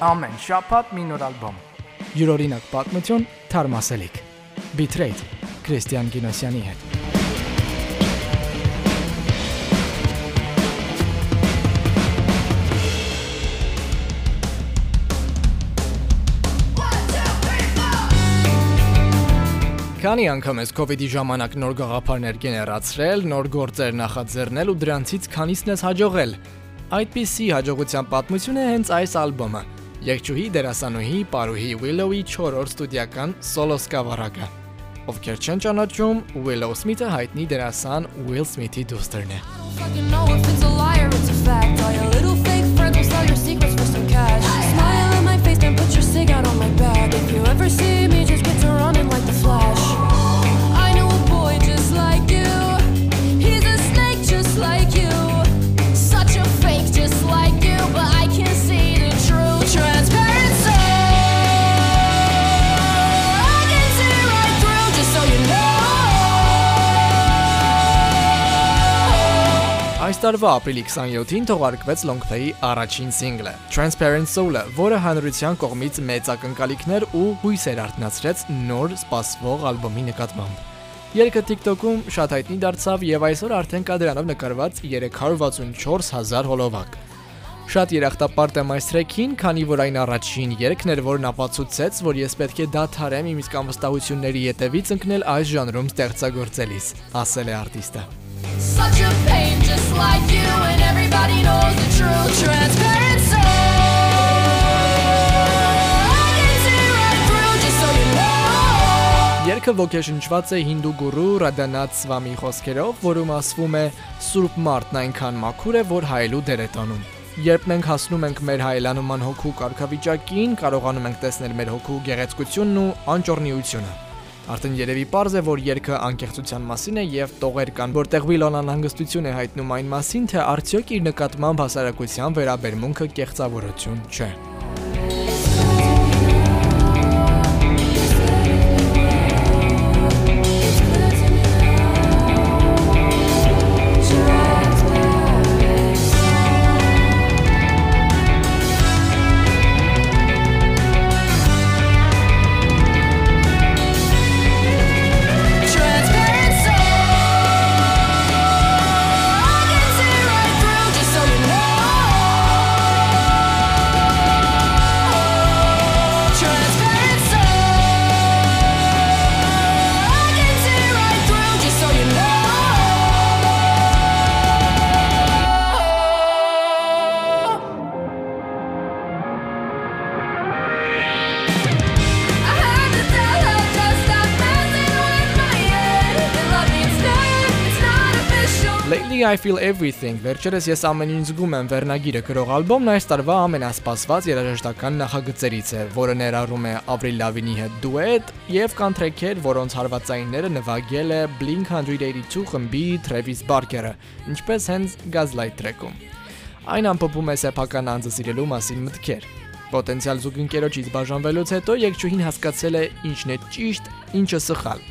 Ամեն շաբաթ մի նոր ալբոմ։ Յուրօրինակ պատմություն, թարմասելիք։ Bitrate Քրիստիան Գինոսյանի հետ։ Քանի անգամ ես իդի ժամանակ նոր գաղափարներ գեներացրել, նոր գործեր նախաձեռնել ու դրանցից քանիսն ես հաջողել։ Այդպիսի հաջողության պատմություն է հենց այս ալբոմը։ Երգչուհի դերասանուհի Պարուհի Willow-ի 4-րդ ստուդիական սոլո սկավառակը։ Ովքեր չեն ճանաչում, Willow Smith-ը հայտնի դերասան Will Smith-ի դուստերն է։ տարվա ապրիլի 27-ին թողարկվեց Longplay-ի առաջին սինգլը Transparent Soul-ը, որը հանրության կողմից մեծ ակնկալիքներ ու հույսեր արտնացրեց նոր սպասվող ալբոմի նկատմամբ։ Երգը TikTok-ում շատ հայտնի դարձավ եւ այսօր արդեն կա դրանով նկարված 364000 հոլովակ։ Շատ երախտապարտ եմ այս տրեքին, քանի որ այն առաջին երգն էր, որն ապացուցեց, որ ես պետք է դադարեմ իմ իսկ անվստահությունների ետևից ընկնել այս ժանրում ստեղծագործելիս, ասել է արտիստը։ Such a pain, just like you, and everybody knows the true transparent soul. Երգը ոգեշնչված է հինդու գուրու Ռադանաթ Սվամի խոսքերով, որում ասվում է Սուրբ Մարտն այնքան մաքուր է, որ հայելու դեր է տանում։ Երբ մենք հասնում ենք մեր հայելանման հոգու կարգավիճակին, կարողանում ենք տեսնել մեր հոգու գեղեցկությունն ու անճորնիությունը։ Արդեն երևի པարզ է, որ երգը անկեղծության մասին է եւ տողեր կան, որտեղ Վիլոն անհանգստություն է հայտնում այն մասին, թե արդյոք իր նկատմամբ հասարակության վերաբերմունքը կեղծավորություն չէ։ Lately I feel everything։ Վերջերս ես ամեն ինչ զգում եմ վերնագիրը գրող ալբոմն այս տարվա ամենասպասված երաժշտական նախագծերից է, որը ներառում է Avril Lavigne-ի հետ դուետ եւ կան տրեքեր, որոնց հարվածայինները նվագել է Blink-182 խմբի Travis Barker-ը, ինչպես հենց Gaslight տրեքում։ Այն ամփոփում է սեփական անձը սիրելու մասին մտքեր։ Պոտենցիալ զուգընկերոջից բաժանվելուց հետո երկչուհին հասկացել է ինչն է ճիշտ, ինչը սխալ։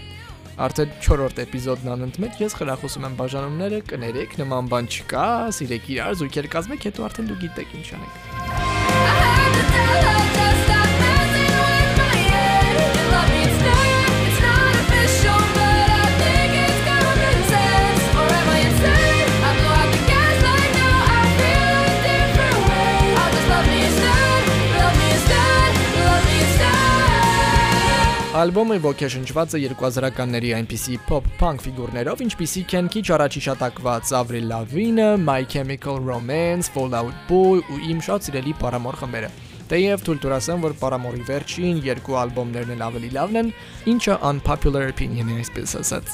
Արդեն 4-րդ էպիզոդն անընդմեջ ես խրախուսում եմ բաժանումները, կներեք, նման բան չկա, սիրեք իրար, զույգեր կազմեք, հետո արդեն դու գիտեք ինչ անեք։ Ալբոմը ոգեշնչված է 2000-ականների այնպիսի pop-punk ֆիգուրներով, ինչպիսիք են քիչ առաջ հիշատակված Avril Lavigne, My Chemical Romance, Fall Out Boy ու իմ շատ սիրելի Paramore խմբերը։ Թեև թույլ տուր ասեմ, որ Paramore-ի վերջին երկու ալբոմներն էլ ավելի լավն են, ինչը unpopular opinion է այսպես ասած։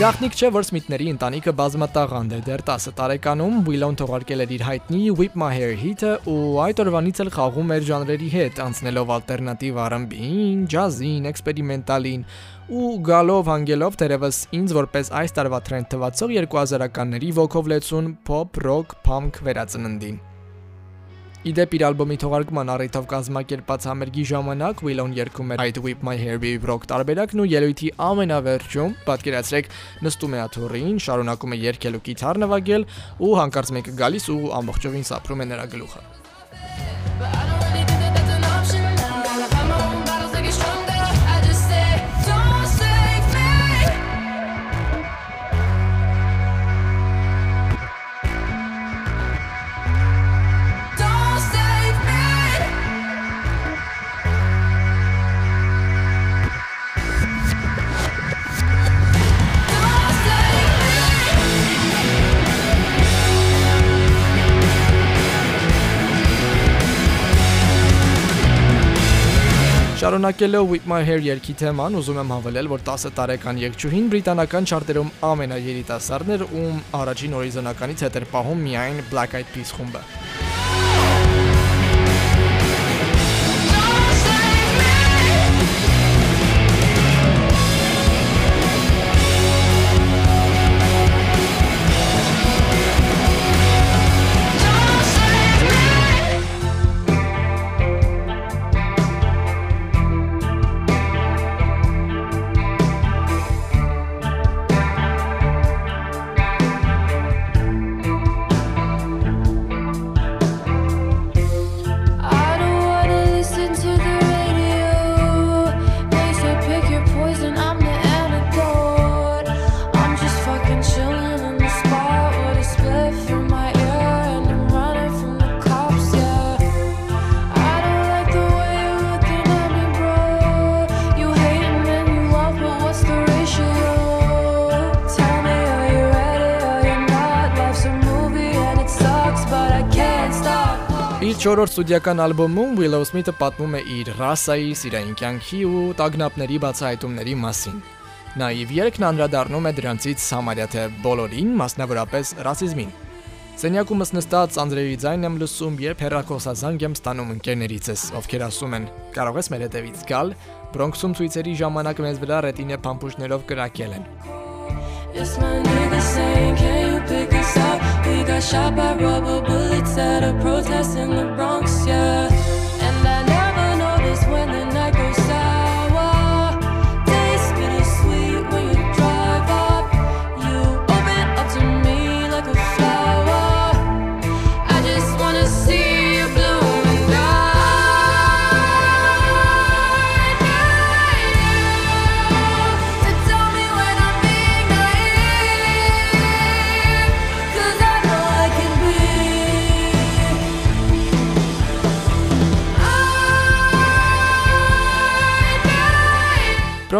Գաղտնիք չէ, որ Սմիթների ընտանիքը բազմատաղանդ է։ Դեռ 10 տարեկանում Will-ն թողարկել էր իր հայտնի Whip My Hair հիթը ու այդ օրվանից էլ խաղում էր ժանրերի հետ, անցնելով ալտերնատիվ R&B-ին, ջազին, էքսպերիմենտալին ու գալով հանգելով դերևս ինձ որպես այս տարվա տրենդ թվացող 2000-ականների ոգով լեցուն pop, rock, punk վերածննդին։ Իդեպ իր ալբոմի թողարկման առիթով կազմակերպած համերգի ժամանակ Will-on երգում էր այդ Whip My Hair Baby Rock տարբերակն ու ելույթի ամենավերջում, պատկերացրեք, նստում է աթոռին, շարունակում է երգել ու գիտար նվագել ու հանկարծ մեկը գալիս ու ամբողջովին սափրում է նրա գլուխը։ Շարունակելով With My Hair երգի թեման, ուզում եմ հավելել, որ 10 տարեկան երգչուհին բրիտանական չարտերում ամենաերիտասարդն էր, ում առաջին օրիզոնականից հետ էր պահում միայն Black Eyed Peas խումբը։ 4-րդ ստուդիական ալբոմում Willow Smith-ը պատմում է իր ռասայի, սիրային կյանքի ու տագնապների բացահայտումների մասին։ Նաիվ երգն անդրադառնում է դրանցից համարյա թե բոլորին, մասնավորապես ռասիզմին։ Սենյակումս նստած Անդրեի ձայնն եմ լսում, երբ հերրակոսազանգ եմ ստանում ընկերներիցս, ովքեր ասում են. «Կարող ես մեր հետևից գալ»։ Բրոնքսում ցույցերի ժամանակ մեզ վրա ռետինե փամփուշտներով կրակել են։ It's my nigga saying, Can you pick us up? Got shot by rubber bullets at a protest in the Bronx, yeah.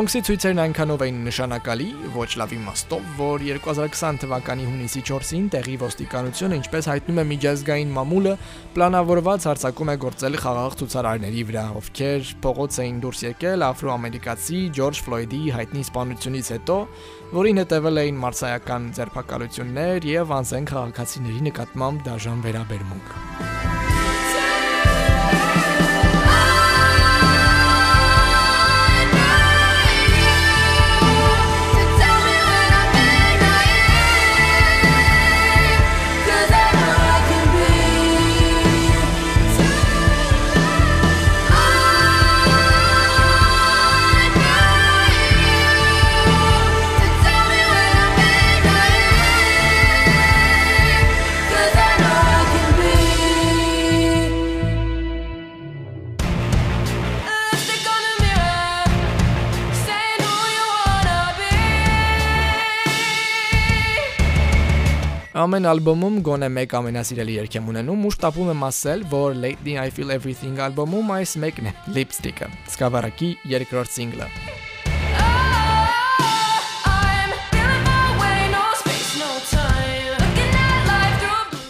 Բրոնքսի ցույցերն այնքանով էին նշանակալի, ոչ լավ իմաստով, որ 2020 թվականի հունիսի 4-ին տեղի ոստիկանությունը, ինչպես հայտնում է միջազգային մամուլը, պլանավորված հարձակում է գործել խաղաղ ցուցարարների վրա, ովքեր փողոց էին դուրս եկել աֆրոամերիկացի Ջորջ Ֆլոյդի հայտնի սպանությունից հետո, որին հետևել էին մարսայական ձերբակալություններ եւ անզեն քաղաքացիների նկատմամբ դաժան վերաբերմունք։ Ամեն ալբոմում գոնե մեկ ամենասիրելի երգ եմ ունենում ու շտապում եմ ասել, որ Lately I Feel Everything ալբոմում այս մեկն է՝ Lipstick-ը, Սկավառակի երկրորդ սինգլը։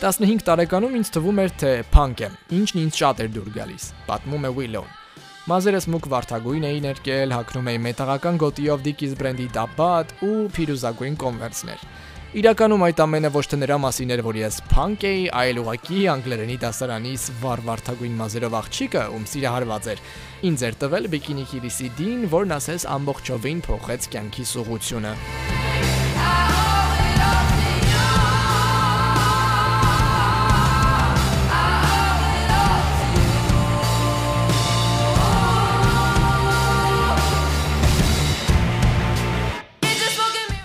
through 15 տարեկանում ինձ թվում էր, թե փանկ եմ, ինչն ինձ շատ էր դուր գալիս, պատմում է Willow։ Մազերս մուկ վարդագույն էի ներկել, հագնում էի մետաղական գոտիով Dickies բրենդի տաբատ ու փիրուզագույն կոնվերսներ։ Իրականում այդ ամենը ոչ թե նրա մասին էր, որ ես փանկ էի, այլ ուղակի անգլերենի դասարանից վար վարդագույն մազերով աղջիկը, ում սիրահարված էր։ Ինձ էր տվել բիկինի քիլիսի դին, որն ասես ամբողջովին փոխեց կյանքի սուղությունը։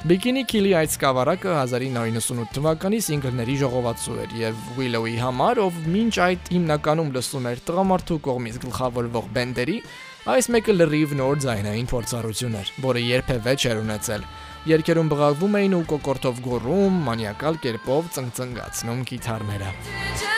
Bikini Kill-ի այդ սկավառակը 1998 թվականի սինգլների ժողովածու էր եւ Willow-ի համար, ով մինչ այդ հիմնականում լսում էր տղամարդու կողմից գլխավորվող բենդերի, այս մեկը լրիվ նոր ձայնային փորձառություն էր, որը երբևէ չէր ունեցել։ Երկերում բղավվում էին ու կոկորտով գոռում, մանիակալ կերպով ծնգծնգացնում կիթառները։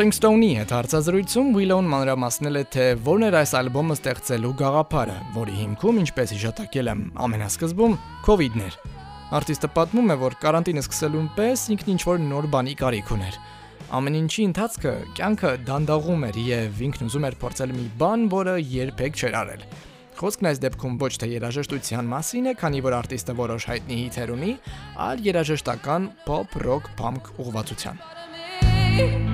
Rolling Stone-ի հետ հարցազրույցում Willow-ն մանրամասնել է, թե որն էր այս ալբոմը ստեղծելու գաղափարը, որի հիմքում, ինչպես հիշատակել եմ ամենասկզբում, COVID-ն էր։ Արտիստը պատմում է, որ կարանտինը սկսելուն պես ինքն ինչ-որ նոր բանի կարիք ուներ։ Ամեն ինչի ընթացքը կյանքը դանդաղում էր եւ ինքն ուզում էր փորձել մի բան, որը երբեք չէր արել։ Խոսքն այս դեպքում ոչ թե երաժշտության մասին է, քանի որ արտիստը որոշ հայտնի հիթեր ունի, այլ երաժշտական pop, rock, punk ուղղվածության։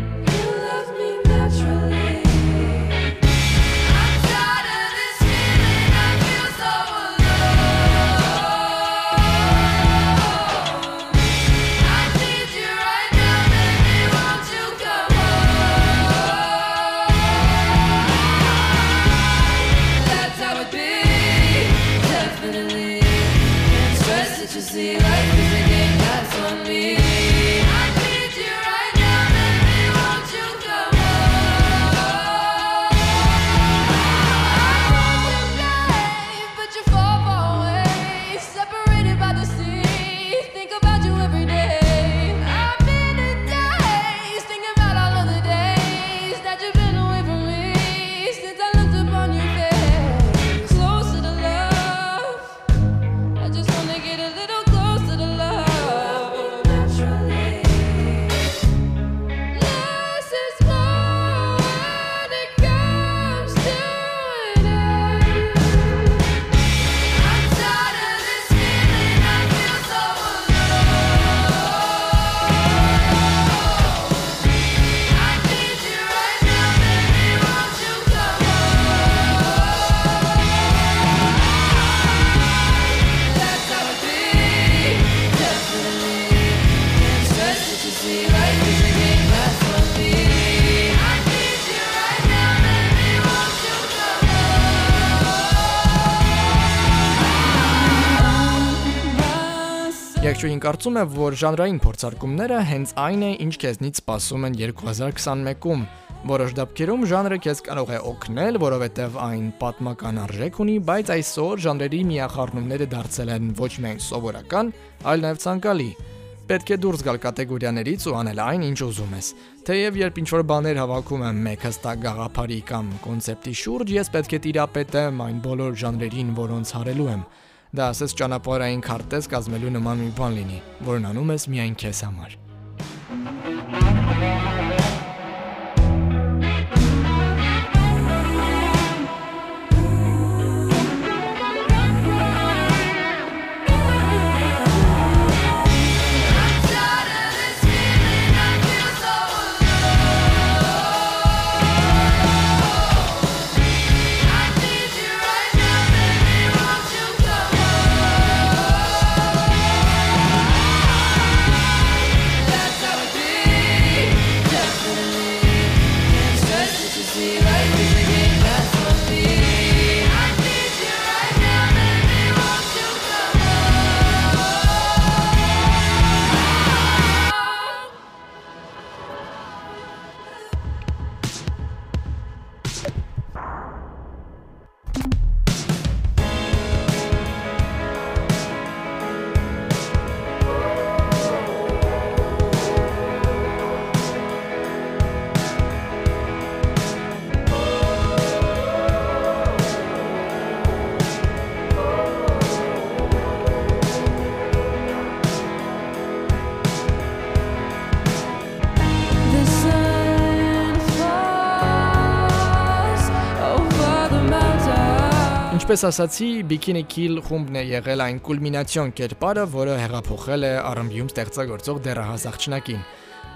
Եկչուհին կարծում է, որ ժանրային փորձարկումները հենց այն է, ինչ քեզնից սպասում են 2021-ում։ Որոշ դեպքերում ժանրը քեզ կարող է օգնել, որովհետև այն պատմական արժեք ունի, բայց այսօր ժանրերի միախառնումները դարձել են ոչ միայն սովորական, այլ նաև ցանկալի։ Պետք է դուրս գալ կատեգորիաներից ու անել այն, ինչ ուզում ես։ Թեև երբ ինչ-որ բաներ հավաքում եմ մեկ հստակ գաղափարի կամ կոնցեպտի շուրջ, ես պետք է տիրապետեմ այն բոլոր ժանրերին, որոնց հարելու եմ։ Դա ասես ճանապարհային քարտեզ կազմելու նման մի բան լինի, որն անում ես միայն քեզ համար։ Ինչպես ասացի, Bikini Kill խումբն է եղել այն կուլմինացիոն կերպարը, որը հեղափոխել է R&B-ում ստեղծագործող դեռահաս աղջնակին։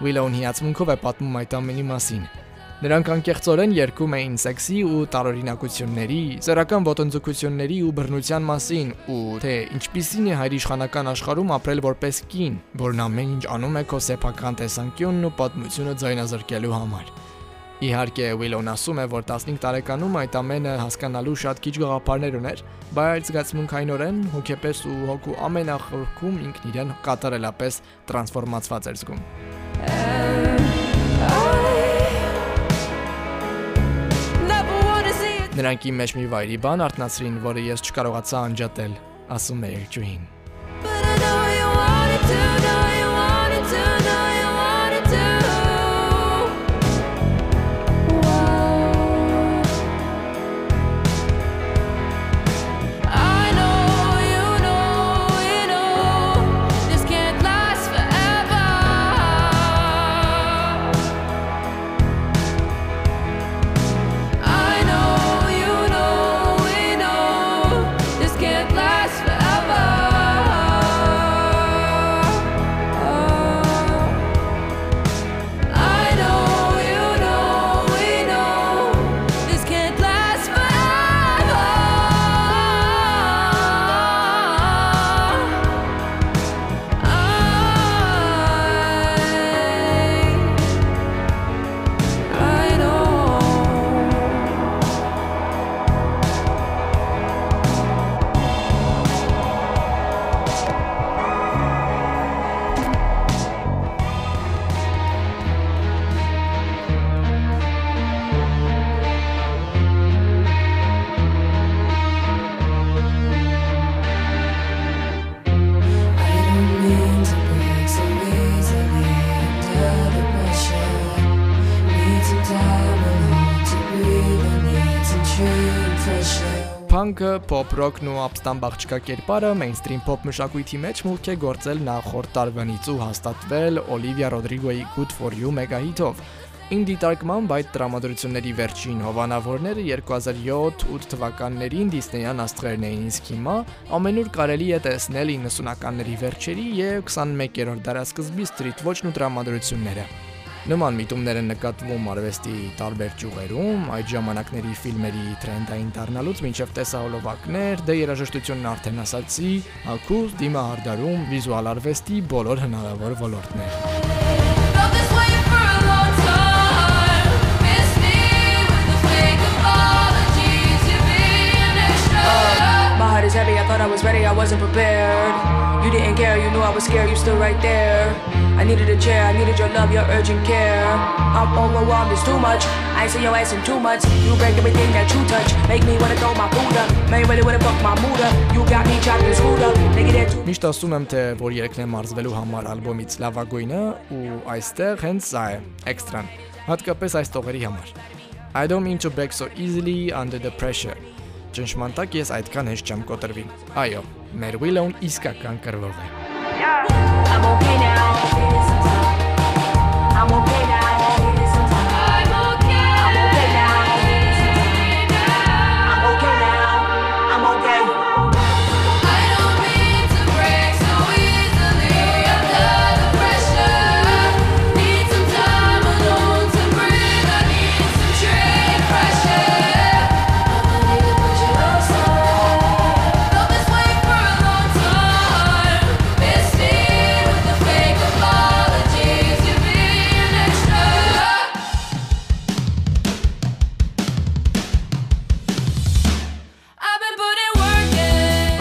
Willow-ն հիացմունքով է պատմում այդ ամենի մասին։ Նրանք անկեղծորեն երգում էին սեքսի ու տարօրինակությունների, սեռական ոտնձգությունների ու բռնության մասին, ու թե ինչպիսին է հայրիշխանական աշխարհում ապրել որպես կին, որն ամեն ինչ անում է քո սեփական տեսանկյունն ու պատմությունը ձայնազրկելու համար։ Իհարկե Willow-ն ասում է, որ 15 տարեկանում այդ ամենը հասկանալու շատ քիչ գաղափարներ ուներ, բայց զգացմունքայինորեն հոգեպես ու հոգու ամենախորքում ինքն իրեն կատարելապես տրանսֆորմացված էր զգում։ Never wanna see it. Նրանք իմ մեջ մի վայրի բան արտնացրին, որը ես չկարողացա անջատել, ասում է Երգչուհին։ Փանկը, pop rock-ն ու ապստամբ աղջկա կերպարը mainstream pop մշակույթի մեջ մուտք է գործել նախորդ տարվանից ու հաստատվել Olivia Rodrigo-ի Good For You մեգահիթով։ Ինդի տարկմամբ այդ տրամադրությունների վերջին հովանավորները 2007-8 թվականներին Disney-յան աստղերն էին, իսկ հիմա ամենուր կարելի է տեսնել 90-ականների վերջերի եւ 21-րդ դարաշրջանի street ոչ-ն ու տրամադրությունները։ Նման միտումներ են նկատվում արվեստի տարբեր ճյուղերում, այդ ժամանակների ֆիլմերի տրենդային դառնալուց մինչև տեսահոլովակներ, դե երաժշտությունն արդեն ասացի, ակուս, դիմահարդարում, վիզուալ արվեստի բոլոր հնարավոր ոլորտներ։ heart is heavy, I thought I was ready, I wasn't prepared. You didn't care, you knew I was scared, you still right there. I needed a chair, I needed your love, your urgent care. I'm overwhelmed, it's too much. I seen your ass in two months. You break everything that you touch. Make me wanna throw my food up. Man, really wanna fuck my mood up. You got me chopped and screwed up. Nigga, that too. Միշտ ասում եմ, թե որ երեքն է մարզվելու համար ալբոմից լավագույնը ու այստեղ հենց սա է, էքստրան, հատկապես այս տողերի համար։ I don't mean to break so easily under the pressure։ Ճնշման տակ ես այդքան հեշտ չեմ կոտրվի։ Այո, մեր Willow-ն իսկական կրվող է։ I'm okay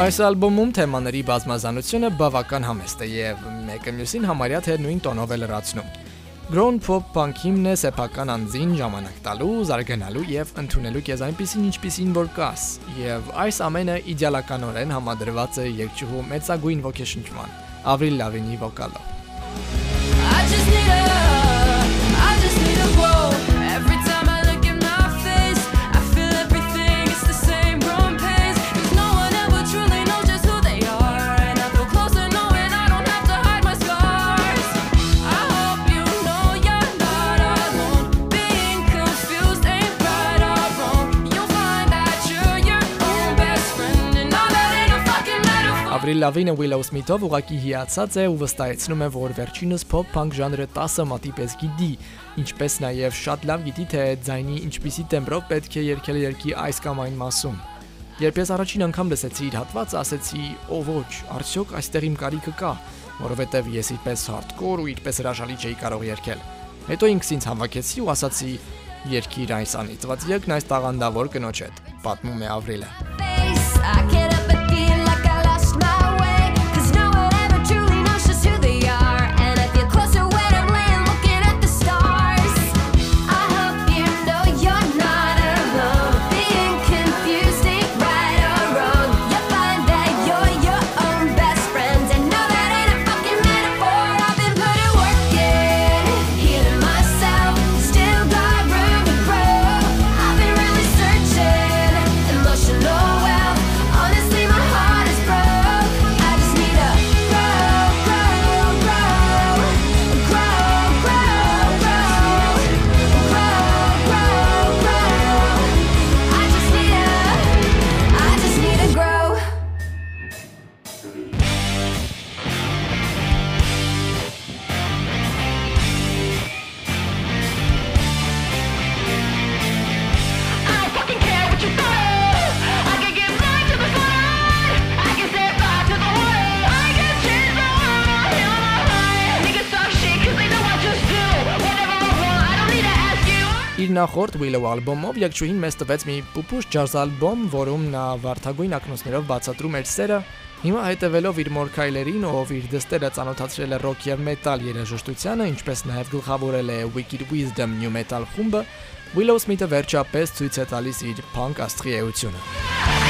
Այս ալբոմում թեմաների բազմազանությունը բավական համեստ է եւ մեկը մյուսին համարյա թե նույն տոնով է լրացնում։ Grown pop punk հիմն է սեփական անձին ժամանակ տալու, զարգանալու եւ ընդունելու քեզ այնպեսին ինչպեսին որ կաս։ Եվ այս ամենը իդեալականորեն համադրված է երկչուհու մեծագույն ոգեշնչման Avril Lavigne-ի վոկալով։ I just need a, Lavigne-ը Willow Smith-ով ուղակի հիացած է ու վստահեցնում է, որ վերջինս pop punk ժանրը 10 մատի պես գիտի, ինչպես նաև շատ լավ գիտի, թե ձայնի ինչպիսի տեմբրով պետք է երգել երգի այս կամ այն մասում։ Երբ ես առաջին անգամ լսեցի իր հատվածը, ասեցի՝ «Ո ոչ, արդյոք այստեղ իմ կարիքը կա», որովհետև ես իրպես hardcore ու իրպես հրաշալի չէի կարող երգել։ Հետո ինքս ինձ հավաքեցի ու ասացի՝ «Երգիր այս անիծված երգն այս տաղանդավոր կնոջ հետ», պատմում է face. I get up նախորդ Willow ալբոմով Յակչուհին մեզ տվեց մի պուպուշ ջազ ալբոմ, որում նա վարդագույն ակնոցներով բացատրում էր սերը, հիմա հետևելով իր մորքայլերին, ով իր դստերը ծանոթացրել է ռոք եւ մետալ երաժշտությանը, ինչպես նաև գլխավորել է Wicked Wisdom New Metal խումբը, Willow Smith-ը վերջապես ցույց է տալիս իր punk աստղի էությունը։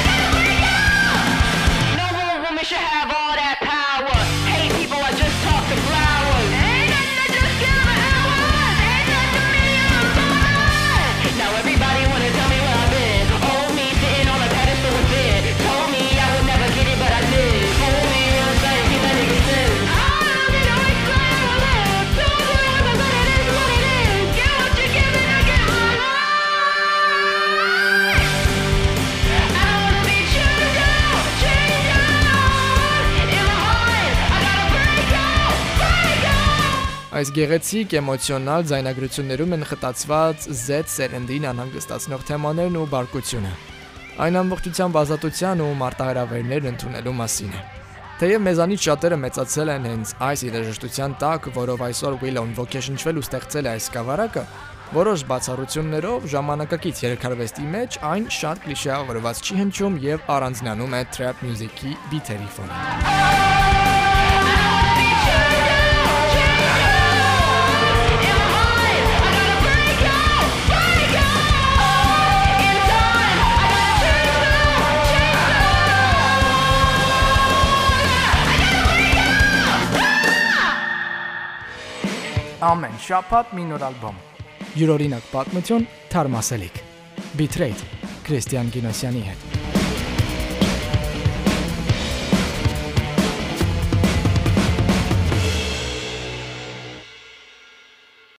գեղեցիկ էմոցիոնալ ձայնագրություններում են խտացված Z սերնդին անհանգստացնող թեմաներն ու բարկությունը։ Այն ամբողջությամբ ազատության ու մարտահրավերներ ընդունելու մասին է։ Թեև մեզանից շատերը մեծացել են հենց այս երաժշտության տակ, որով այսօր Willow-ն ոգեշնչվել ու ստեղծել է այս սկավառակը, որոշ բացառություններով ժամանակակից երգարվեստի մեջ այն շատ կլիշեավորված չի հնչում եւ առանձնանում է trap music-ի բիթերի ֆոնին։ ամեն շաբաթ մի նոր ալբոմ։ Յուրօրինակ պատմություն թարմասելիք։ Bitrate Քրիստիան Գինոսյանի հետ։